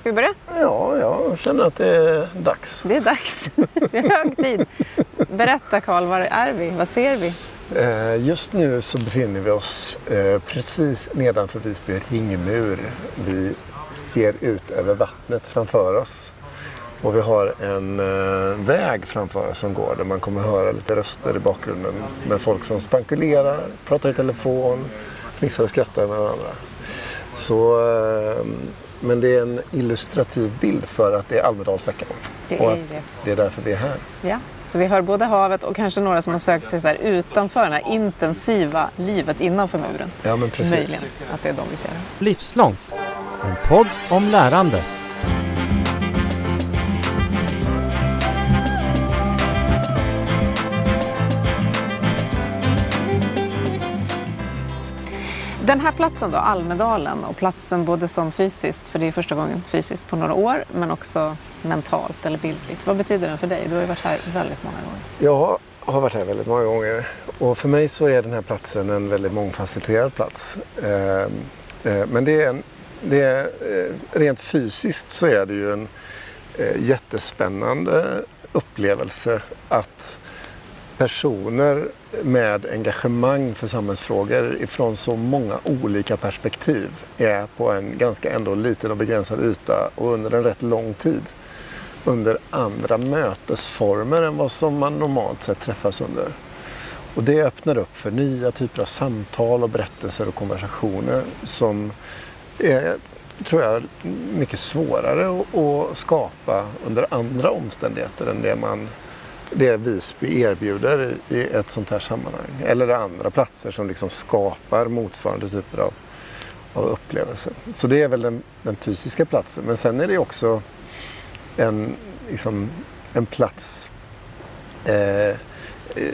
Ska vi börja? Ja, jag känner att det är dags. Det är dags. Det är hög tid. Berätta Karl, var är vi? Vad ser vi? Eh, Just nu så befinner vi oss eh, precis nedanför Visby ringmur. Vi ser ut över vattnet framför oss. Och vi har en eh, väg framför oss som går där man kommer höra lite röster i bakgrunden med folk som spankulerar, pratar i telefon, fnissar och skrattar med varandra. Så, men det är en illustrativ bild för att det är Almedalsveckan. Det och är det. det är därför vi är här. Ja, så vi hör både havet och kanske några som har sökt sig så här utanför det här intensiva livet innanför muren. Ja, men precis. Möjligen att det är de vi ser. Livslångt. En podd om lärande. Den här platsen då, Almedalen, och platsen både som fysiskt, för det är första gången fysiskt på några år, men också mentalt eller bildligt. Vad betyder den för dig? Du har ju varit här väldigt många gånger. Jag har varit här väldigt många gånger och för mig så är den här platsen en väldigt mångfacetterad plats. Ehm, eh, men det är, en, det är eh, rent fysiskt så är det ju en eh, jättespännande upplevelse att personer med engagemang för samhällsfrågor ifrån så många olika perspektiv är på en ganska ändå liten och begränsad yta och under en rätt lång tid under andra mötesformer än vad som man normalt sett träffas under. Och det öppnar upp för nya typer av samtal och berättelser och konversationer som är, tror jag, mycket svårare att, att skapa under andra omständigheter än det man det Visby erbjuder i, ett sånt här sammanhang. Eller andra platser som liksom skapar motsvarande typer av, av upplevelser. Så det är väl den, den fysiska platsen. Men sen är det också en, liksom, en plats eh,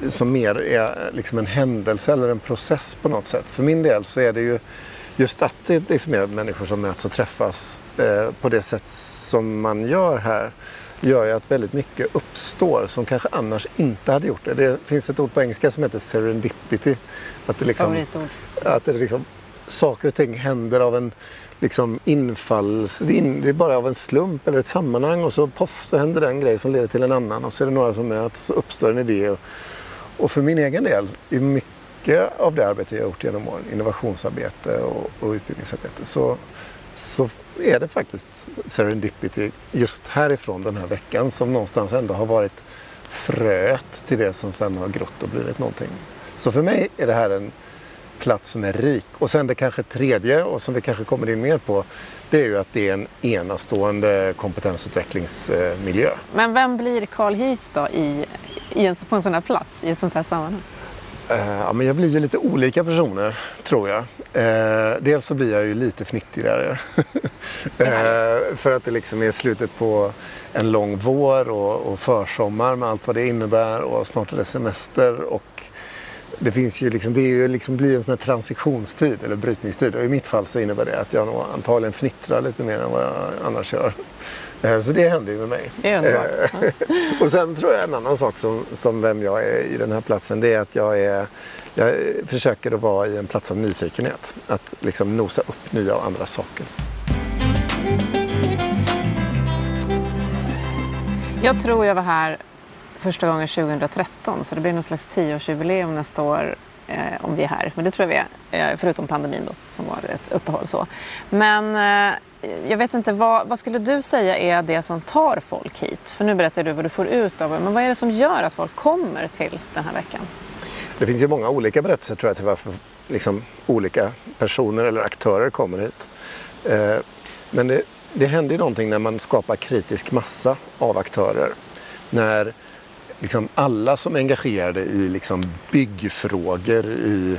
som mer är liksom en händelse eller en process på något sätt. För min del så är det ju just att det liksom är människor som möts och träffas eh, på det sätt som man gör här gör ju att väldigt mycket uppstår som kanske annars inte hade gjort det. Det finns ett ord på engelska som heter serendipity. Att det liksom, att det liksom, saker och ting händer av en liksom infalls... Det är bara av en slump eller ett sammanhang och så poff så händer det en grej som leder till en annan och så är det några som möts och så uppstår en idé. Och, och för min egen del, i mycket av det arbete jag har gjort genom åren, innovationsarbete och, och utbildningsarbete, så, så är det faktiskt serendipity just härifrån den här veckan som någonstans ändå har varit fröet till det som sen har grott och blivit någonting. Så för mig är det här en plats som är rik. Och sen det kanske tredje och som vi kanske kommer in mer på det är ju att det är en enastående kompetensutvecklingsmiljö. Men vem blir Carl Heath då i, i en, på en sån här plats, i ett sånt här sammanhang? Eh, Ja, men jag blir ju lite olika personer, tror jag. Eh, dels så blir jag ju lite fnittrigare. eh, för att det liksom är slutet på en lång vår och, och försommar med allt vad det innebär och snart är det semester. Och det finns ju liksom, det är ju liksom blir en sån här transitionstid eller brytningstid. Och i mitt fall så innebär det att jag nog antagligen fnittrar lite mer än vad jag annars gör. Eh, Så det händer ju med mig. Eh, och sen tror jag en annan sak som, som vem jag är i den här platsen det är att jag, är, jag försöker att vara i en plats av nyfikenhet. Att liksom nosa upp nya och andra saker. Jag tror jag var här första gången 2013 så det blir någon slags tioårsjubileum nästa år eh, om vi är här. Men det tror jag vi är, eh, förutom pandemin då som var ett uppehåll så. Men eh, Eh, jag vet inte, vad, vad skulle du säga är det som tar folk hit? För nu berättar du vad du får ut av det, men vad är det som gör att folk kommer till den här veckan? Det finns ju många olika berättelser tror jag till varför liksom, olika personer eller aktörer kommer hit. Eh, men det, det händer ju någonting när man skapar kritisk massa av aktörer. När liksom alla som är engagerade i liksom byggfrågor i,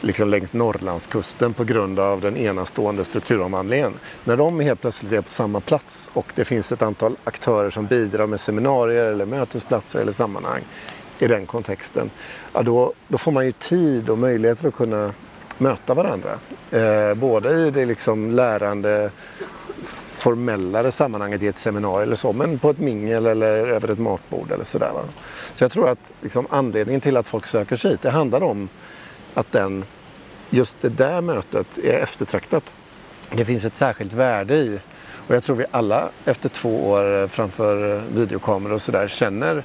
liksom längs Norrlandskusten på grund av den enastående strukturomvandlingen. När de helt plötsligt är på samma plats och det finns ett antal aktörer som bidrar med seminarier eller mötesplatser eller sammanhang i den kontexten. Ja, då, då får man ju tid och möjligheter att kunna möta varandra. Eh, både i det liksom lärande formellare sammanhanget i ett seminarium eller så, men på ett mingel eller över ett matbord eller sådär. Va? Så jag tror att liksom, anledningen till att folk söker sig hit, det handlar om att den, just det där mötet är eftertraktat. Det finns ett särskilt värde i Och jag tror vi alla efter två år framför videokameror och sådär känner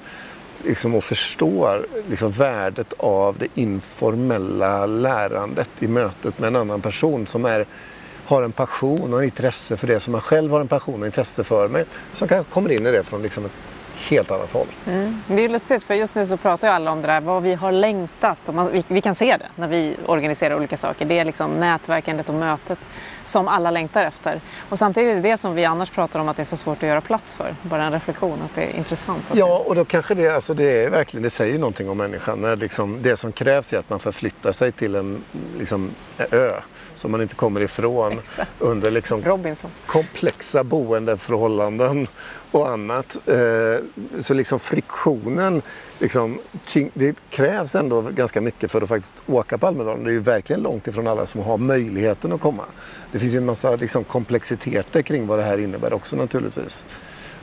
liksom och förstår liksom värdet av det informella lärandet i mötet med en annan person som är, har en passion och intresse för det som man själv har en passion och intresse för. Men som kanske kommer in i det från liksom ett helt annat håll. Mm. Det är lustigt för just nu så pratar ju alla om det där vad vi har längtat. Och man, vi, vi, kan se det när vi organiserar olika saker. Det är liksom nätverkandet och mötet som alla längtar efter. Och samtidigt är det det som vi annars pratar om att det är så svårt att göra plats för. Bara en reflektion att det är intressant. Ja, och då kanske det, alltså det är verkligen, det säger någonting om människan. När liksom, det som krävs är att man förflyttar sig till en liksom, ö som man inte kommer ifrån Exakt. under liksom Robinson. komplexa boendeförhållanden och annat. Eh, så liksom friktionen, liksom, det krävs ändå ganska mycket för att faktiskt åka på Almedalen. Det är ju verkligen långt ifrån alla som har möjligheten att komma. Det finns ju en massa liksom, komplexiteter kring vad det här innebär också naturligtvis.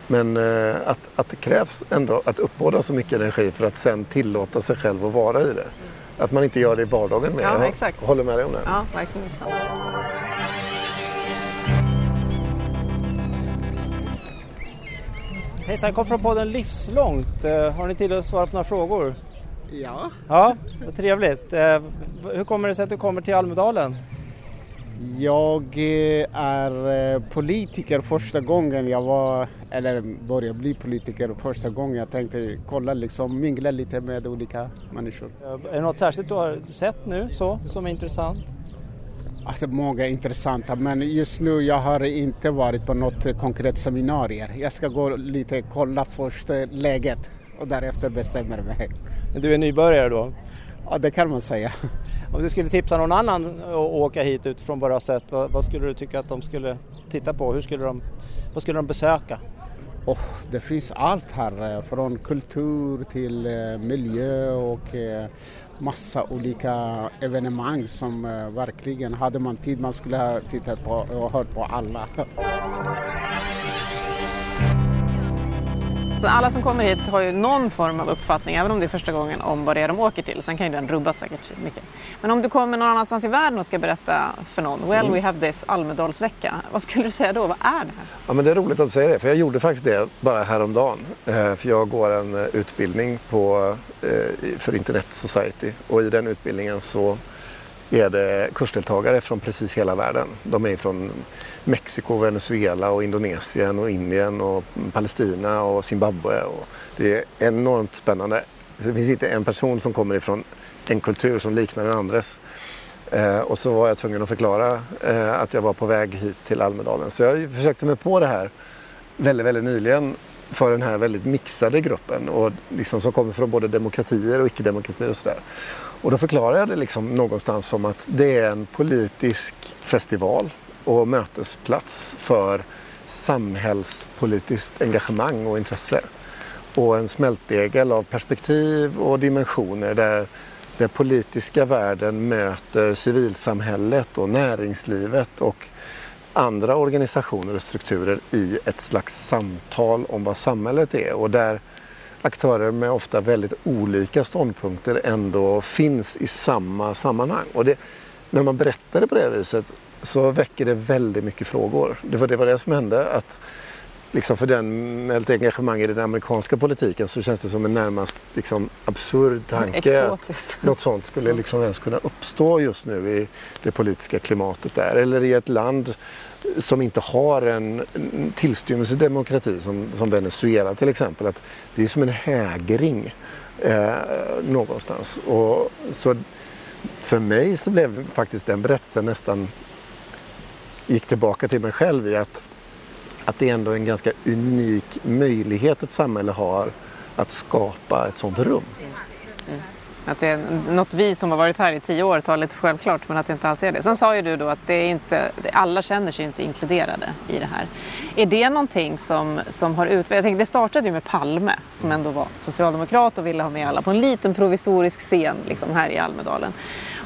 Men eh, att, att det krävs ändå att uppbåda så mycket energi för att sen tillåta sig själv att vara i det. Att man inte gör det i vardagen med. Ja, Jag exakt. håller med dig om det. Ja, verkligen intressant. Hejsan, jag kom från podden Livslångt. Eh, Har ni tid att svara på några frågor? Ja, Ja, vad trevligt. Eh, Hur kommer det sig att du kommer till Almedalen? jag eh, är politiker första gången jag var, eller började bli politiker första gången jag tänkte kolla liksom, mingla lite med olika människor. Är det något särskilt du har sett nu så, som är intressant? Många intressanta men just nu jag har inte varit på något konkret seminarier. Jag ska gå lite kolla först eh, läget och därefter bestämmer mig. Du är nybörjare då? Ja, det kan man säga. Om du skulle tipsa någon annan att åka hit utifrån vad du har sett, vad, vad skulle du tycka att de skulle titta på? Hur skulle de, vad skulle de besöka? Oh, det finns allt här, eh, från kultur till eh, miljö och massa olika evenemang som eh, verkligen, hade man tid man skulle ha tittat på och hört på alla. Så alla som kommer hit har ju någon form av uppfattning, även om det är första gången, om vad det är de åker till. Sen kan ju den rubbas säkert mycket. Men om du kommer någon annanstans i världen och ska berätta för någon, well we have this Almedalsvecka. Vad skulle du säga då? Vad är det här? Ja, men det är roligt att du säger det, för jag gjorde faktiskt det bara häromdagen. Eh, för jag går en eh, utbildning på, eh, för Internet Society och i den utbildningen så är det kursdeltagare från precis hela världen. De är från Mexiko, Venezuela och Indonesien och Indien och Palestina och Zimbabwe. Och det är enormt spännande. Så det finns inte en person som kommer ifrån en kultur som liknar den andres. Eh, och så var jag tvungen att förklara eh, att jag var på väg hit till Almedalen. Så jag försökte mig på det här väldigt, väldigt nyligen för den här väldigt mixade gruppen och liksom som kommer från både demokratier och icke-demokratier och sådär. Och då förklarar jag det liksom någonstans som att det är en politisk festival och mötesplats för samhällspolitiskt engagemang och intresse. Och en smältdegel av perspektiv och dimensioner där den politiska världen möter civilsamhället och näringslivet och andra organisationer och strukturer i ett slags samtal om vad samhället är och där aktörer med ofta väldigt olika ståndpunkter ändå finns i samma sammanhang. Och det, när man berättar det på det viset så väcker det väldigt mycket frågor. Det var det, var det som hände. att liksom för den med ett engagemang i den amerikanska politiken så känns det som en närmast liksom, absurd tanke. Exotiskt. Något sånt skulle liksom ens kunna uppstå just nu i det politiska klimatet där. Eller i ett land som inte har en en tillstymmelse till demokrati som, som Venezuela till exempel. Att det är som en hägring eh, någonstans. Och, så för mig så blev faktiskt den berättelsen nästan gick tillbaka till mig själv i att, att det är ändå en ganska unik möjlighet ett samhälle har att skapa ett sådant rum. Mm. Att det är något vi som har varit här i tio år tar lite självklart men att det inte alls är det. Sen sa ju du då att det är inte, alla känner sig inte inkluderade i det här. Är det någonting som, som har utvecklats? Det startade ju med Palme som ändå var socialdemokrat och ville ha med alla på en liten provisorisk scen liksom här i Almedalen.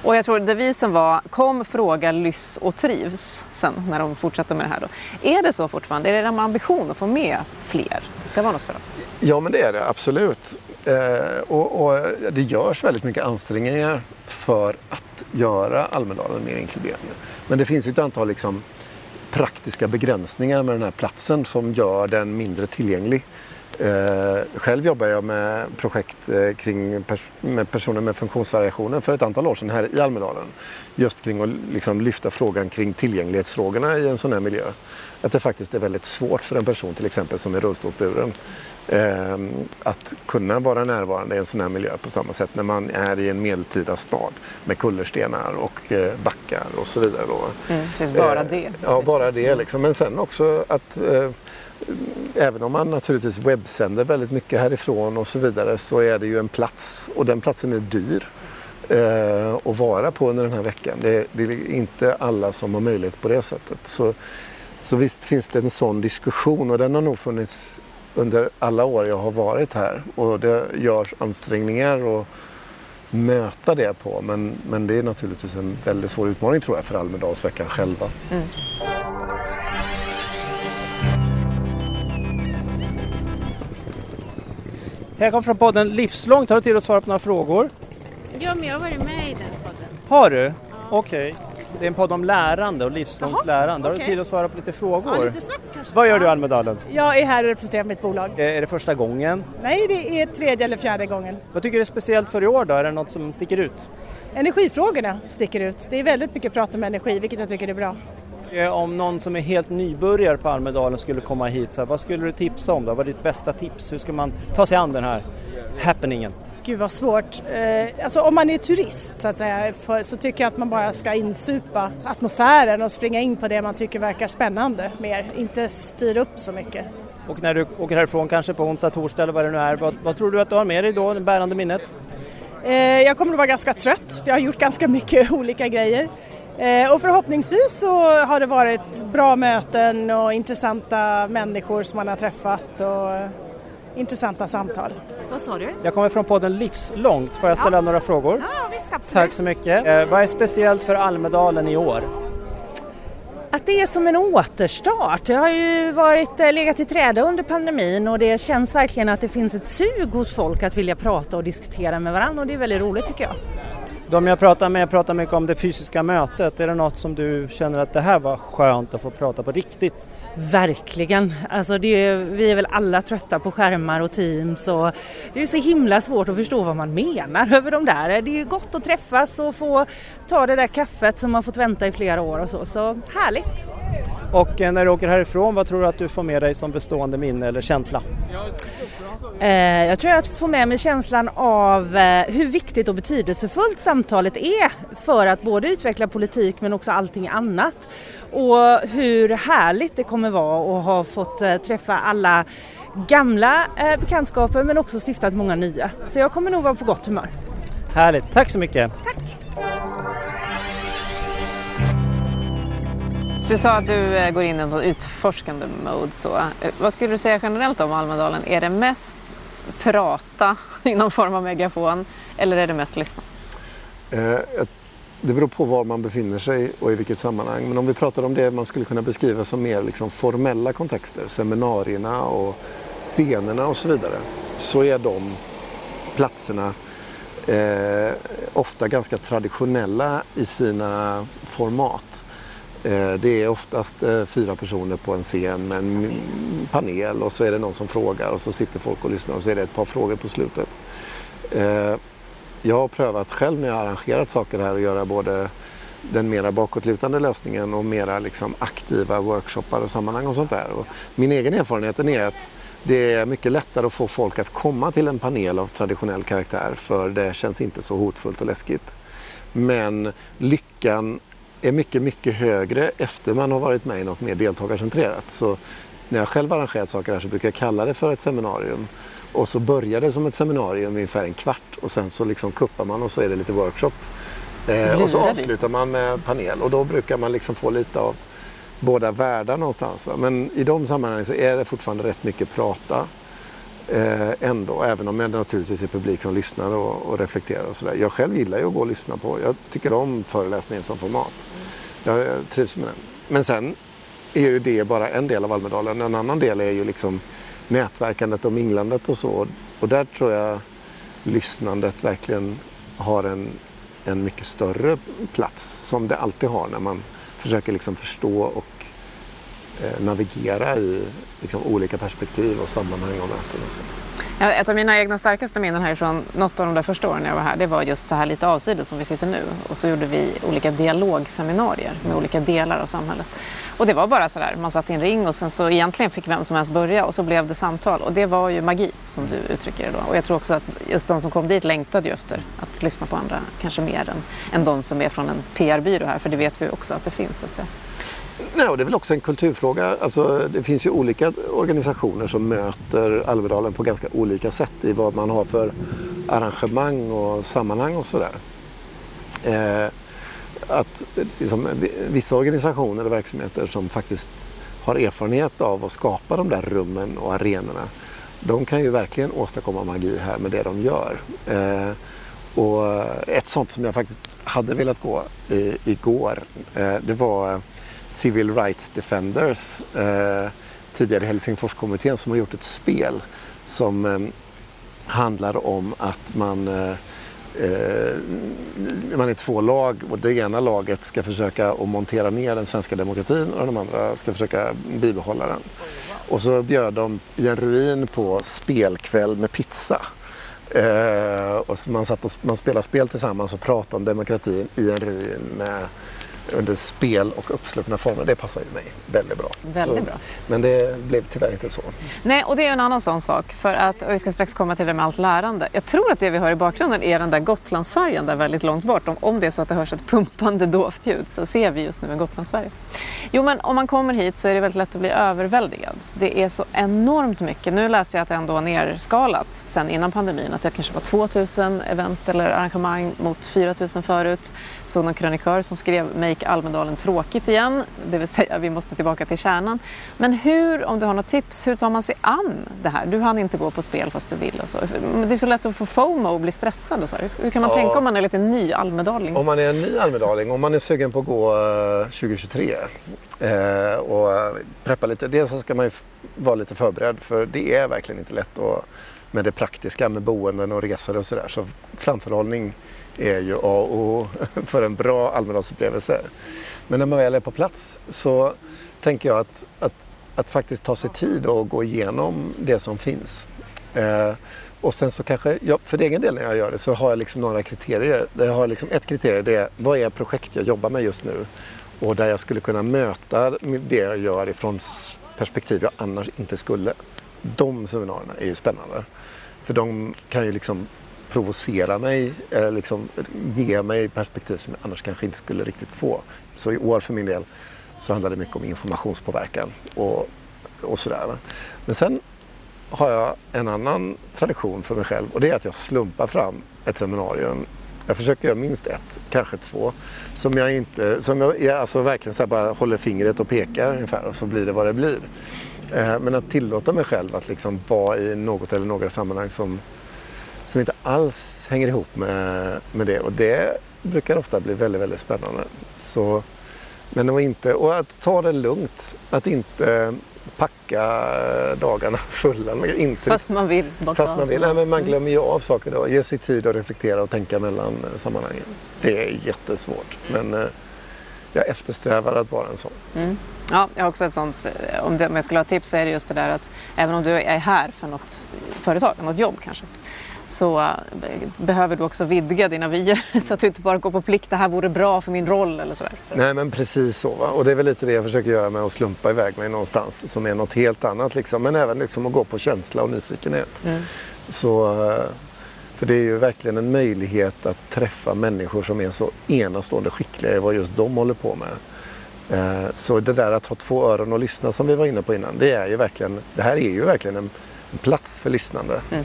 Och jag tror devisen var kom, fråga, lyss och trivs sen när de fortsatte med det här. Då. Är det så fortfarande? Är det en ambition att få med fler? Det ska vara något för dem? Ja, men det är det absolut. Eh, och, och det görs väldigt mycket ansträngningar för att göra Almedalen mer inkluderande. Men det finns ju ett antal liksom, praktiska begränsningar med den här platsen som gör den mindre tillgänglig. Eh, själv jobbar jag med projekt eh, kring pers med personer med funktionsvariationer för ett antal år sedan här i Almedalen. Just kring att liksom lyfta frågan kring tillgänglighetsfrågorna i en sån här miljö. Att det faktiskt är väldigt svårt för en person till exempel som är rullstolsburen eh, att kunna vara närvarande i en sån här miljö på samma sätt när man är i en medeltida stad med kullerstenar och eh, backar och så vidare. Då. Mm, det bara det. Ja, bara det liksom. Men sen också att eh, även om man naturligtvis webbsänder väldigt mycket härifrån och så vidare så är det ju en plats och den platsen är dyr eh, att vara på under den här veckan. Det, det, är inte alla som har möjlighet på det sättet. Så, så visst finns det en sån diskussion och den har nog funnits under alla år jag har varit här och det görs ansträngningar att möta det på men, men det är naturligtvis en väldigt svår utmaning tror jag för Almedalsveckan själva. Mm. Jag kommer från podden Livslångt. Har du tid att svara på några frågor? Ja, men jag har varit med i den podden. Har du? Ja. Okej. Okay. Det är en podd om lärande och livslångt Jaha, lärande. Har okay. du tid att svara på lite frågor? Ja, lite snabbt kanske. Vad gör du i Almedalen? Jag är här och representerar mitt bolag. Är det första gången? Nej, det är tredje eller fjärde gången. Vad tycker du är speciellt för i år då? Är det något som sticker ut? Energifrågorna sticker ut. Det är väldigt mycket prat om energi, vilket jag tycker är bra. Eh, om någon som är helt nybörjare på Almedalen skulle komma hit, så här, vad skulle du tipsa om då? Vad är ditt bästa tips? Hur ska man ta sig an den här happeningen? Gud vad svårt. Eh, alltså om man är turist så att säga så tycker jag att man bara ska insupa atmosfären och springa in på det man tycker verkar spännande mer, inte styra upp så mycket. Och när du åker härifrån kanske på onsdag, torsdag eller vad det nu är, vad, vad tror du att du har med dig då, det bärande minnet? Eh, jag kommer att vara ganska trött för jag har gjort ganska mycket olika grejer. Eh, och förhoppningsvis så har det varit bra möten och intressanta människor som man har träffat och intressanta samtal. Vad sa du? Jag kommer från podden Livslångt. Får jag ställa ja. några frågor? Ja, visst, absolut. Tack så mycket. Eh, vad är speciellt för Almedalen i år? Att det är som en återstart. Det har ju varit, eh, legat i träda under pandemin och det känns verkligen att det finns ett sug hos folk att vilja prata och diskutera med varandra och det är väldigt roligt tycker jag. De jag pratar med pratar mycket om det fysiska mötet. Är det något som du känner att det här var skönt att få prata på riktigt? Verkligen. Alltså det, vi är väl alla trötta på skärmar och Teams och det är så himla svårt att förstå vad man menar över de där. Det är gott att träffas och få ta det där kaffet som man fått vänta i flera år och så. Så härligt! Och eh, när du åker härifrån, vad tror du att du får med dig som bestående minne eller känsla? Eh, jag tror att jag får med mig känslan av eh, hur viktigt och betydelsefullt samtalet är för att både utveckla politik men också allting annat. Och hur härligt det kommer vara att ha fått träffa alla gamla bekantskaper men också stiftat många nya. Så jag kommer nog vara på gott humör. Härligt, tack så mycket! Tack! Du sa att du eh, går in i något utforskande mode. Så. Eh, vad skulle du säga generellt om Almedalen? Är det mest prata i någon form av megafon eller är det mest lyssna? Eh, det beror på var man befinner sig och i vilket sammanhang. Men om vi pratar om det man skulle kunna beskriva som mer liksom formella kontexter, seminarierna och scenerna och så vidare, så är de platserna eh, ofta ganska traditionella i sina format. Eh, det är oftast eh, fyra personer på en scen med en panel och så är det någon som frågar och så sitter folk och lyssnar och så är det ett par frågor på slutet. Eh, jag har prövat själv när jag har arrangerat saker här att göra både den mera bakåtlutande lösningen och mera liksom aktiva workshoppar och sammanhang och sånt där. Och min egen erfarenhet är att det är mycket lättare att få folk att komma till en panel av traditionell karaktär för det känns inte så hotfullt och läskigt. Men lyckan är mycket, mycket högre efter man har varit med i något mer deltagarcentrerat. Så när jag själv arrangerat saker här så brukar jag kalla det för ett seminarium. Och så börjar det som ett seminarium i ungefär en kvart och sen så liksom kuppar man och så är det lite workshop. Eh, och så avslutar man med panel och då brukar man liksom få lite av båda världar någonstans. Va? Men i de sammanhangen så är det fortfarande rätt mycket prata eh, ändå. Även om det naturligtvis är publik som lyssnar och, och reflekterar och sådär. Jag själv gillar ju att gå och lyssna på. Jag tycker om föreläsningen som format. Jag, jag trivs med den. Men sen är ju det bara en del av Almedalen. En annan del är ju liksom nätverkandet och minglandet och så. Och där tror jag lyssnandet verkligen har en, en mycket större plats som det alltid har när man försöker liksom förstå och Eh, navigera i liksom, olika perspektiv och sammanhang och möten. Och så. Ja, ett av mina egna starkaste minnen härifrån, något av de där första åren jag var här, det var just så här lite avsides som vi sitter nu. Och så gjorde vi olika dialogseminarier med olika delar av samhället. Och det var bara så där, man satt i en ring och sen så egentligen fick vem som helst börja och så blev det samtal. Och det var ju magi som du uttrycker det då. Och jag tror också att just de som kom dit längtade ju efter att lyssna på andra, kanske mer än, än de som är från en PR-byrå här, för det vet vi också att det finns. Så att säga. Nej, och det är väl också en kulturfråga. Alltså, det finns ju olika organisationer som möter Almedalen på ganska olika sätt i vad man har för arrangemang och sammanhang och sådär. Eh, att liksom, vissa organisationer och verksamheter som faktiskt har erfarenhet av att skapa de där rummen och arenorna de kan ju verkligen åstadkomma magi här med det de gör. Eh, och ett sånt som jag faktiskt hade velat gå i, igår eh, det var Civil Rights Defenders, eh, tidigare Helsingforskommittén som har gjort ett spel som eh, handlar om att man eh, eh man är två lag och det ena laget ska försöka att montera ner den svenska demokratin och de andra ska försöka bibehålla den. Och så bjöd de i en ruin på spelkväll med pizza. Eh, och man, satt och, man spelade spel tillsammans och pratade om demokratin i en ruin med under spel och uppsluppna former. Det passar ju mig väldigt bra. Väldigt så, bra. Men det blev tyvärr inte så. Nej, och det är en annan sån sak. För att, och vi ska strax komma till det med allt lärande. Jag tror att det vi hör i bakgrunden är den där Gotlandsfärjan där väldigt långt bort. Om, om det är så att det hörs ett pumpande dovt ljud så ser vi just nu en Gotlandsfärja. Jo, men om man kommer hit så är det väldigt lätt att bli överväldigad. Det är så enormt mycket. Nu läste jag att det ändå var nerskalat sen innan pandemin. Att det kanske var 2000 event eller arrangemang mot 4000 förut. Såg någon krönikör som skrev Make Almedalen tråkigt igen, det vill säga vi måste tillbaka till kärnan. Men hur, om du har något tips, hur tar man sig an det här? Du hann inte gå på spel fast du vill och så. Det är så lätt att få FOMO och bli stressad och så. Hur kan man ja. tänka om man är lite ny almedaling? Om man är en ny almedaling, om man är sugen på att gå 2023 eh, eh, och preppa lite. Dels så ska man ju vara lite förberedd för det är verkligen inte lätt att, med det praktiska med boenden och resor och sådär. Så framförhållning är ju A och O för en bra Almedalsupplevelse. Men när man väl är på plats så tänker jag att, att, att faktiskt ta sig tid och gå igenom det som finns. Eh, och sen så kanske, jag, för egen del när jag gör det så har jag liksom några kriterier. Jag har liksom ett kriterium, det är vad är projekt jag jobbar med just nu? Och där jag skulle kunna möta det jag gör ifrån perspektiv jag annars inte skulle. De seminarierna är ju spännande. För de kan ju liksom provocera mig, eller liksom ge mig perspektiv som jag annars kanske inte skulle riktigt få. Så i år för min del så handlar det mycket om informationspåverkan och, och sådär. Men sen har jag en annan tradition för mig själv och det är att jag slumpar fram ett seminarium. Jag försöker göra minst ett, kanske två, som jag inte, som jag, jag alltså verkligen så bara håller fingret och pekar ungefär och så blir det vad det blir. Eh, men att tillåta mig själv att liksom vara i något eller några sammanhang som som inte alls hänger ihop med, med det. Och det brukar ofta bli väldigt, väldigt spännande. Så, men att inte, och att ta det lugnt. Att inte packa dagarna fulla. Inte, fast man vill. Fast man vill. Nej, men man glömmer ju av saker då. Ge sig tid att reflektera och tänka mellan sammanhangen. Det är jättesvårt. Men eh, jag eftersträvar att vara en sån. Mm. Ja, jag har också ett sånt, eh, om, det, om jag skulle ha tips så är det just det där att även om du är här för något företag, något jobb kanske, så eh, behöver du också vidga dina vyer så att du inte bara går på plikt, det här vore bra för min roll eller sådär. Nej men precis så va? och det är väl lite det jag försöker göra med att slumpa iväg mig någonstans som är något helt annat liksom. Men även liksom att gå på känsla och nyfikenhet. Mm. Så, eh, för det är ju verkligen en möjlighet att träffa människor som är så enastående skickliga i vad just de håller på med. Eh, så det där att ha två öron och lyssna som vi var inne på innan, det är ju verkligen, det här är ju verkligen en, en plats för lyssnande. Mm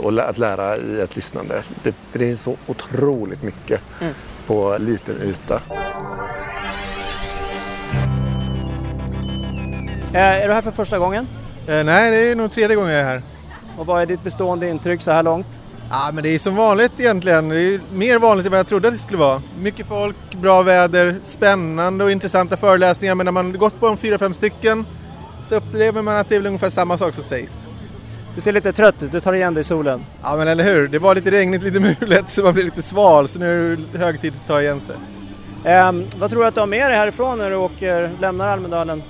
och att lära i ett lyssnande. Det, det är så otroligt mycket mm. på liten yta. Eh, är du här för första gången? Eh, nej, det är nog tredje gången jag är här. Och vad är ditt bestående intryck så här långt? Ja, men det är som vanligt egentligen. Det är mer vanligt än vad jag trodde att det skulle vara. Mycket folk, bra väder, spännande och intressanta föreläsningar. Men när man gått på en fyra, fem stycken så upplever man att det är väl ungefär samma sak som sägs. Du ser lite trött ut, du tar igen dig i solen. Ja men eller hur, det var lite regnigt, lite mulet så man blir lite sval så nu är det hög tid att ta igen sig. Um, vad tror du att du har med dig härifrån när du åker, lämnar Almedalen?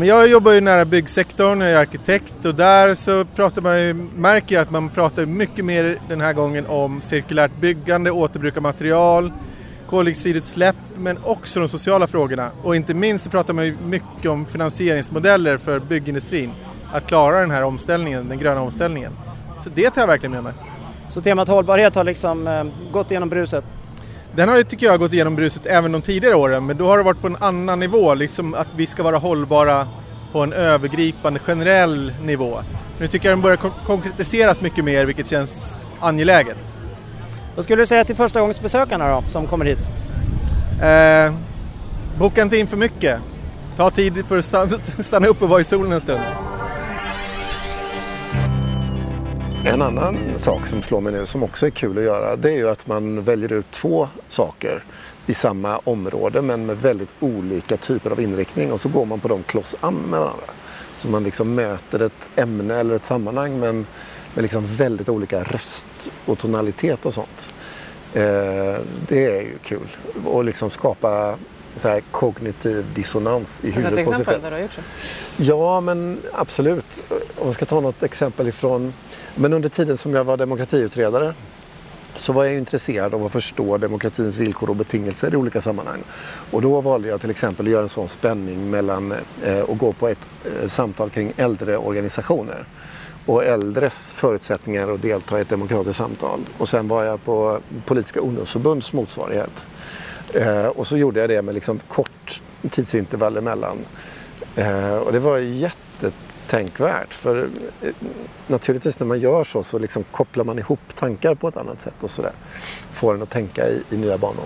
Jag jobbar ju nära byggsektorn, jag är arkitekt och där så pratar man ju, märker jag att man pratar mycket mer den här gången om cirkulärt byggande, återbruk av material, koldioxidutsläpp men också de sociala frågorna. Och inte minst så pratar man ju mycket om finansieringsmodeller för byggindustrin. Att klara den här omställningen, den gröna omställningen. Så det tar jag verkligen med mig. Så temat hållbarhet har liksom eh, gått igenom bruset? Den har ju, tycker jag, gått igenom bruset även de tidigare åren, men då har det varit på en annan nivå, liksom att vi ska vara hållbara på en övergripande generell nivå. Nu tycker jag den börjar konkretiseras mycket mer, vilket känns angeläget. Vad skulle du säga till första gångs besökarna då, som kommer hit? Eh, boka inte in för mycket. Ta tid för att stanna, stanna upp och vara i solen en stund. En annan sak som slår mig nu som också är kul att göra det är ju att man väljer ut två saker i samma område men med väldigt olika typer av inriktning och så går man på dem kloss an med varandra. Så man liksom möter ett ämne eller ett sammanhang men med liksom väldigt olika röst och tonalitet och sånt. Eh, det är ju kul. Och liksom skapa så här kognitiv dissonans i huvudet på sig själv. Vad du har gjort så? Ja, men absolut. Om jag ska ta något exempel ifrån... Men under tiden som jag var demokratiutredare så var jag intresserad av att förstå demokratins villkor och betingelser i olika sammanhang. Och då valde jag till exempel att göra en sån spänning mellan eh, att gå på ett eh, samtal kring äldreorganisationer och äldres förutsättningar att delta i ett demokratiskt samtal. Och sen var jag på Politiska ungdomsförbunds motsvarighet. Eh, och så gjorde jag det med liksom kort tidsintervall emellan. Eh, och det var jättetänkvärt. För eh, naturligtvis när man gör så så liksom kopplar man ihop tankar på ett annat sätt och sådär. Får en att tänka i, i nya banor.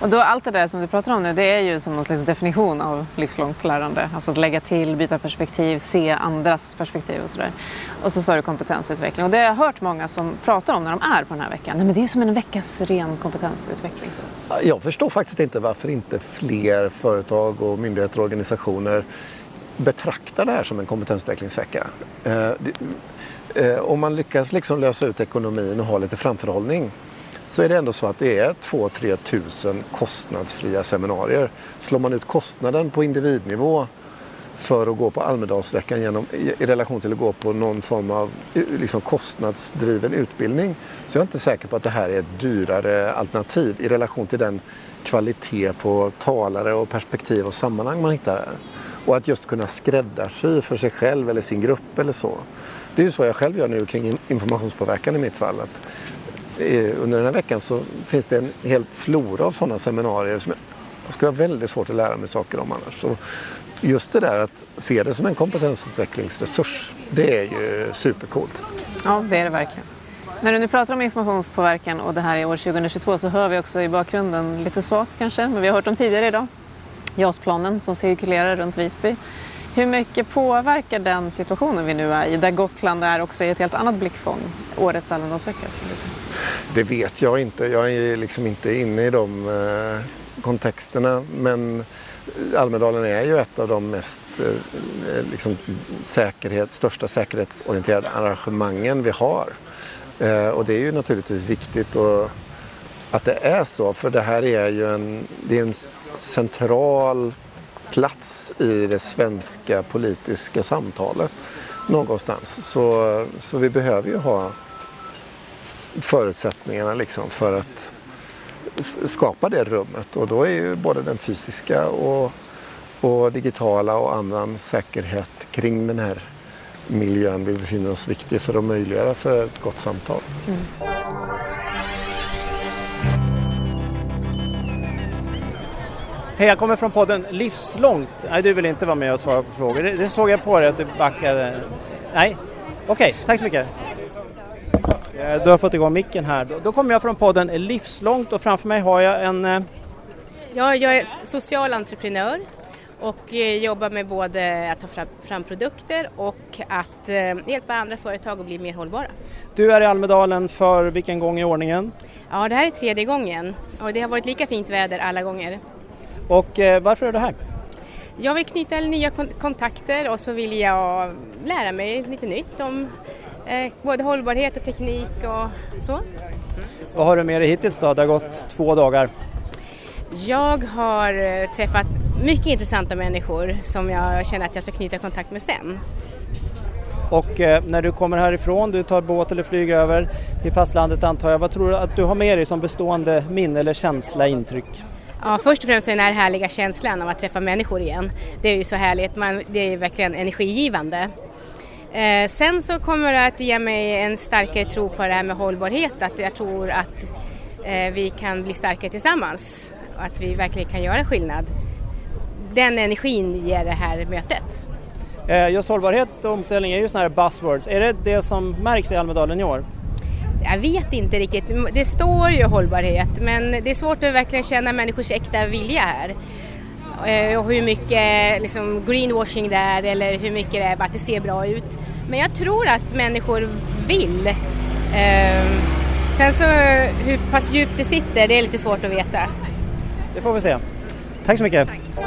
Och då allt det där som du pratar om nu, det är ju som någon slags definition av livslångt lärande. Alltså att lägga till, byta perspektiv, se andras perspektiv och sådär. Och så sa du kompetensutveckling. Och det har jag hört många som pratar om när de är på den här veckan. Nej, men det är ju som en veckas ren kompetensutveckling. Så. Jag förstår faktiskt inte varför inte fler företag och myndigheter och organisationer betraktar det här som en kompetensutvecklingsvecka. Eh, eh, om man lyckas liksom lösa ut ekonomin och ha lite framförhållning så är det ändå så att det är 2-3 tusen kostnadsfria seminarier. Slår man ut kostnaden på individnivå för att gå på Almedalsveckan genom, i, i, relation till att gå på någon form av eh, liksom, kostnadsdriven utbildning så jag är inte säker på att det här är ett dyrare alternativ i relation till den kvalitet på talare och perspektiv och sammanhang man hittar här. Och att just kunna skräddarsy för sig själv eller sin grupp eller så. Det är ju så jag själv gör nu kring informationspåverkan i mitt fall. Att eh, under den här veckan så finns det en hel flora av sådana seminarier som jag skulle ha väldigt svårt att lära mig saker om annars. Så just det där att se det som en kompetensutvecklingsresurs, det är ju supercoolt. Ja, det är det verkligen. När du nu pratar om informationspåverkan och det här är år 2022 så hör vi också i bakgrunden, lite svagt kanske, men vi har hört om tidigare idag, JAS-planen som cirkulerar runt Visby. Hur mycket påverkar den situationen vi nu är i, där Gotland är också i ett helt annat blickfång, årets Almedalsvecka? Skulle du säga? Det vet jag inte. Jag är liksom inte inne i de eh, kontexterna. Men Almedalen är ju ett av de mest eh, eh liksom, säkerhet, största säkerhetsorienterade arrangemangen vi har. Eh, och det är ju naturligtvis viktigt att det är så, för det här är ju en, det är en central plats i det svenska politiska samtalet någonstans. Så, så vi behöver ju ha förutsättningarna liksom för att skapa det rummet och då är ju både den fysiska och, och digitala och annan säkerhet kring den här miljön vi befinner oss viktig för att möjliggöra för ett gott samtal. Mm. Hej, jag kommer från podden Livslångt. Nej, du vill inte vara med och svara på frågor. Det, det såg jag på dig att du backade. Nej, okej, okay, tack så mycket. Eh, du har fått igång micken här. Då kommer jag från podden Livslångt och framför mig har jag en... Eh, ja, jag är social entreprenör och eh, jobbar med både att ta fram, fram produkter och att hjälpa andra företag att bli mer hållbara. Du är i Almedalen för vilken gång i ordningen? Ja, det här är tredje gången och det har varit lika fint väder alla gånger. Och eh, varför är du här? Jag vill knyta nya kontakter och så vill jag lära mig lite nytt om eh, både hållbarhet och teknik och så. Vad har du med dig hittills då? Det har gått två dagar. Jag har eh, träffat mycket intressanta människor som jag känner att jag ska knyta kontakt med sen. Och eh, när du kommer härifrån, du tar båt eller flyg över till fastlandet antar jag, vad tror du att du har med dig som bestående minne eller känsla, intryck? Ja, först och främst den här härliga känslan av att träffa människor igen. Det är ju så härligt, man, det är verkligen energigivande. Eh, sen så kommer det att ge mig en starkare tro på det här med hållbarhet, att jag tror att eh, vi kan bli starkare tillsammans och att vi verkligen kan göra skillnad. Den energin ger det här mötet. Eh, just hållbarhet och omställning är ju sådana här buzzwords. Är det det som märks i Almedalen i år? Jag vet inte riktigt. Det står ju hållbarhet men det är svårt att verkligen känna människors äkta vilja här. Eh, och hur mycket liksom, greenwashing det är eller hur mycket det är bara att det ser bra ut. Men jag tror att människor vill. Ehm, sen så hur pass djupt det sitter, det är lite svårt att veta. Det får vi se. Tack så mycket. Tack.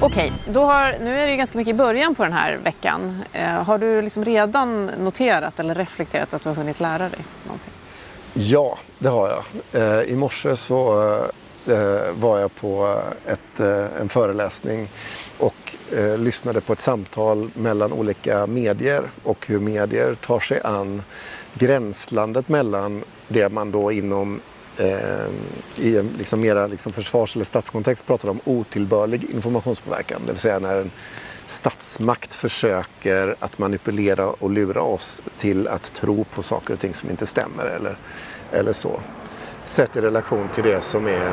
Okej, då har, nu är det ganska mycket i början på den här veckan. Eh, har du liksom redan noterat eller reflekterat att du har hunnit lära dig någonting? Ja, det har jag. Eh, I morse så eh, eh var jag på ett, eh, en föreläsning och eh, lyssnade på ett samtal mellan olika medier och hur medier tar sig an gränslandet mellan det man då inom eh, i en liksom mera liksom försvars eller statskontext pratar om otillbörlig informationspåverkan. Det vill säga när en statsmakt försöker att manipulera och lura oss till att tro på saker och ting som inte stämmer eller, eller så. Sett i relation till det som är...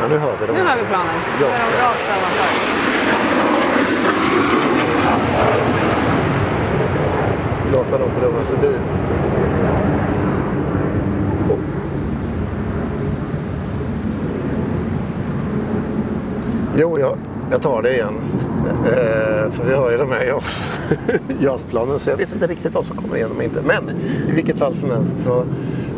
Ja, nu hör vi dem. Nu hör vi planen. Nu är de rakt ovanför. Låta dem brumma förbi. Jo, jag, jag tar det igen. Eh, för vi har ju de här JAS, JAS-planen så jag vet inte riktigt vad som kommer igenom inte. Men i vilket fall som helst så,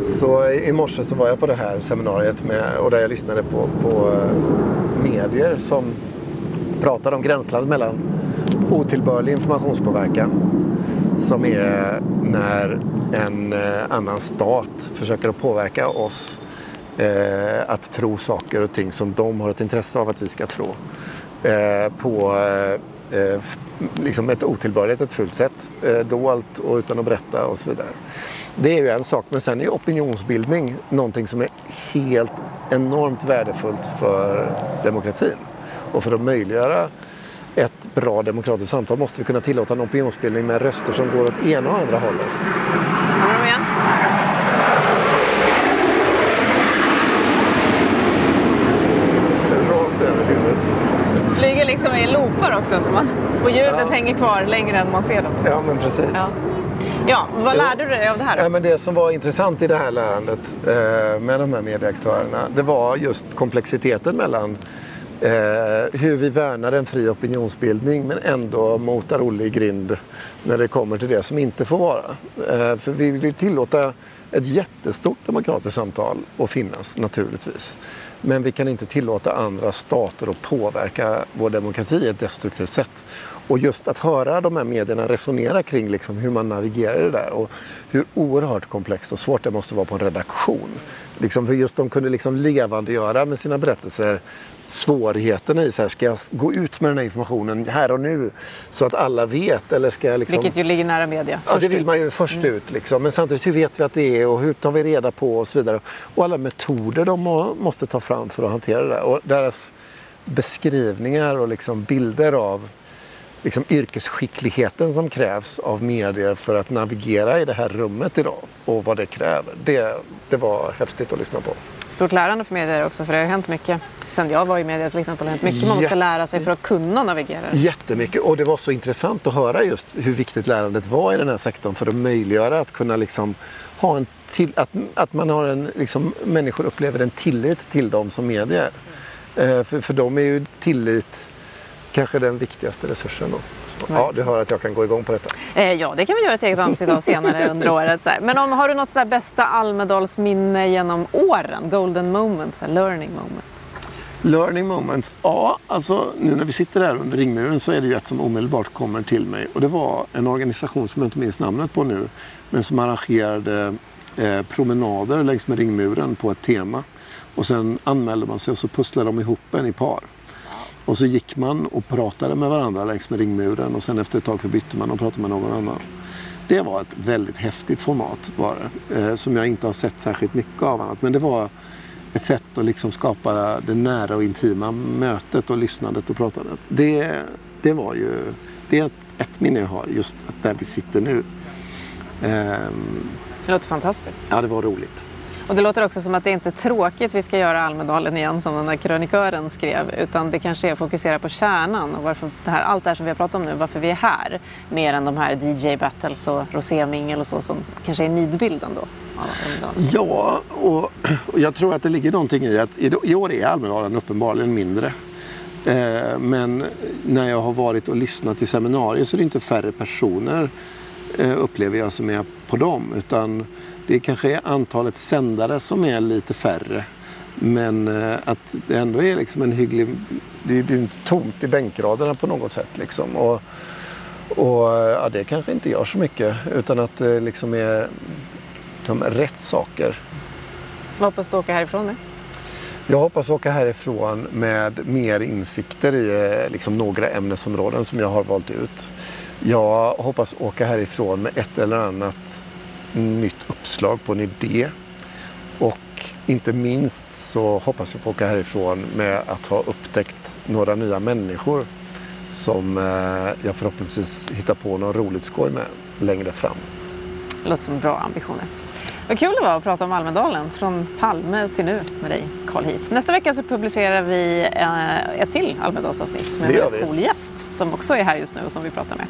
så i morse så var jag på det här seminariet med, och där jag lyssnade på, på eh, medier som pratade om gränslandet mellan otillbörlig informationspåverkan som är när en eh, annan stat försöker att påverka oss eh, att tro saker och ting som de har ett intresse av att vi ska tro. Eh, på eh, eh liksom ett otillbörligt, ett fult sätt. Eh, dolt och utan att berätta och så vidare. Det är ju en sak, men sen är opinionsbildning någonting som är helt enormt värdefullt för demokratin. Och för att möjliggöra ett bra demokratiskt samtal måste vi kunna tillåta en opinionsbildning med röster som går åt ena och andra hållet. Kommer de igen? flyger liksom i loopar också så man, och ljudet ja. hänger kvar längre än man ser dem. Ja, men precis. Ja. Ja, vad lärde du dig av det här? Då? Ja, men det som var intressant i det här lärandet eh, med de här medieaktörerna det var just komplexiteten mellan eh, hur vi värnar en fri opinionsbildning men ändå motar Olle i grind när det kommer till det som inte får vara. Eh, för vi vill tillåta ett jättestort demokratiskt samtal att finnas naturligtvis. Men vi kan inte tillåta andra stater att påverka vår demokrati i ett destruktivt sätt. Och just att höra de här medierna resonera kring liksom hur man navigerar det där och hur oerhört komplext och svårt det måste vara på en redaktion. Liksom för just de kunde liksom levandegöra med sina berättelser svårigheterna i så här, ska jag gå ut med den här informationen här och nu så att alla vet? Eller ska jag liksom... Vilket ju ligger nära media. Ja, det vill ut. man ju först mm. ut. Liksom. Men samtidigt, hur vet vi att det är och hur tar vi reda på och så vidare. Och alla metoder de måste ta fram för att hantera det. Och deras beskrivningar och liksom bilder av liksom yrkesskickligheten som krävs av medier för att navigera i det här rummet idag och vad det kräver. Det, det var häftigt att lyssna på. Stort lärande för medier också för det har hänt mycket. Sen jag var i media till exempel har hänt mycket man måste lära sig för att kunna navigera. Jättemycket och det var så intressant att höra just hur viktigt lärandet var i den här sektorn för att möjliggöra att kunna liksom ha en till, att, att man har en, liksom, människor upplever en tillit till dem som medier. Eh, för, för dem är ju tillit kanske den viktigaste resursen. Då. ja, du hör att jag kan gå igång på detta. Eh, ja, det kan vi göra ett eget avsnitt av senare under året. Så här. Men om, har du något sådär bästa Almedalsminne genom åren? Golden moments, learning moments? Learning moments? Ja, alltså nu när vi sitter här under ringmuren så är det ju ett som omedelbart kommer till mig. Och det var en organisation som jag inte minns namnet på nu, men som arrangerade eh, promenader längs med ringmuren på ett tema Och sen anmälde man sig och så pusslade de ihop en i par. Och så gick man och pratade med varandra längs med ringmuren och sen efter ett tag så bytte man och pratade med någon annan. Det var ett väldigt häftigt format bara, eh, som jag inte har sett särskilt mycket av annat. Men det var ett sätt att liksom skapa det nära och intima mötet och lyssnandet och pratandet. Det, det var ju det är ett, ett minne jag har, just där vi sitter nu. Ehm, det låter fantastiskt. Ja, det var roligt. Och det låter också som att det inte är tråkigt vi ska göra Almedalen igen som den där krönikören skrev utan det kanske är att fokusera på kärnan och varför det här, allt det här som vi har pratat om nu, varför vi är här mer än de här DJ-battles och rosémingel och så som kanske är nidbilden då. Ja, och, och jag tror att det ligger någonting i att i, i år är Almedalen uppenbarligen mindre. Eh, men när jag har varit och lyssnat till seminarier så är det inte färre personer eh, upplever jag som är på dem utan det kanske är antalet sändare som är lite färre. Men eh, att det ändå är liksom en hygglig... Det är inte tomt i bänkraderna på något sätt. Liksom. Och, och ja, det kanske inte gör så mycket utan att det liksom är de rätt saker. Vad hoppas du åka härifrån med? Jag hoppas åka härifrån med mer insikter i eh, liksom, några ämnesområden som jag har valt ut. Jag hoppas åka härifrån med ett eller annat nytt uppslag på en idé. Och inte minst så hoppas jag på att åka härifrån med att ha upptäckt några nya människor som eh, jag förhoppningsvis hittar på något roligt skoj med längre fram. Det låter som bra ambitioner. Vad kul det var att prata om Almedalen från Palme till nu med dig Carl Heath. Nästa vecka så publicerar vi eh, ett till Almedalsavsnitt med en väldigt cool gäst som också är här just nu och som vi pratar med.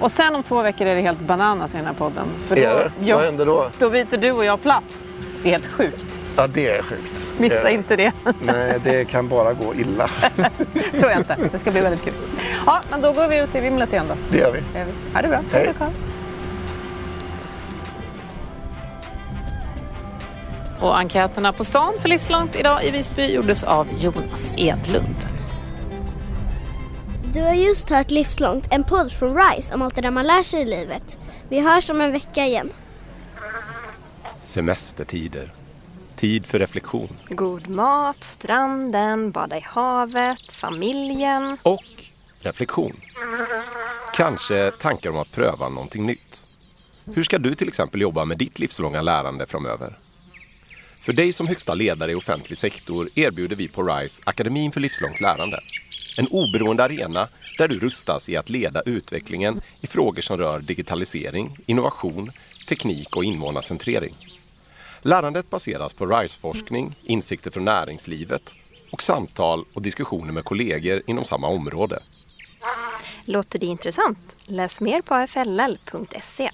Och sen om två veckor är det helt bananas i den här podden. För då, är det? Jag, Vad händer då? Då byter du och jag plats. Det är helt sjukt. Ja, det är sjukt. Missa det... inte det. Nej, det kan bara gå illa. tror jag inte. Det ska bli väldigt kul. Ja, men då går vi ut i vimlet igen då. Det gör vi. Det gör vi. Ha det bra. Hej. Och enkäterna på stan för Livslångt idag i Visby gjordes av Jonas Edlund. Du har just hört Livslångt, en podd från RISE om allt det där man lär sig i livet. Vi hörs om en vecka igen. Semestertider. Tid för reflektion. God mat, stranden, bada i havet, familjen. Och reflektion. Kanske tankar om att pröva någonting nytt. Hur ska du till exempel jobba med ditt livslånga lärande framöver? För dig som högsta ledare i offentlig sektor erbjuder vi på RISE Akademin för livslångt lärande. En oberoende arena där du rustas i att leda utvecklingen i frågor som rör digitalisering, innovation, teknik och invånarcentrering. Lärandet baseras på RISE-forskning, insikter från näringslivet och samtal och diskussioner med kollegor inom samma område. Låter det intressant? Läs mer på afll.se.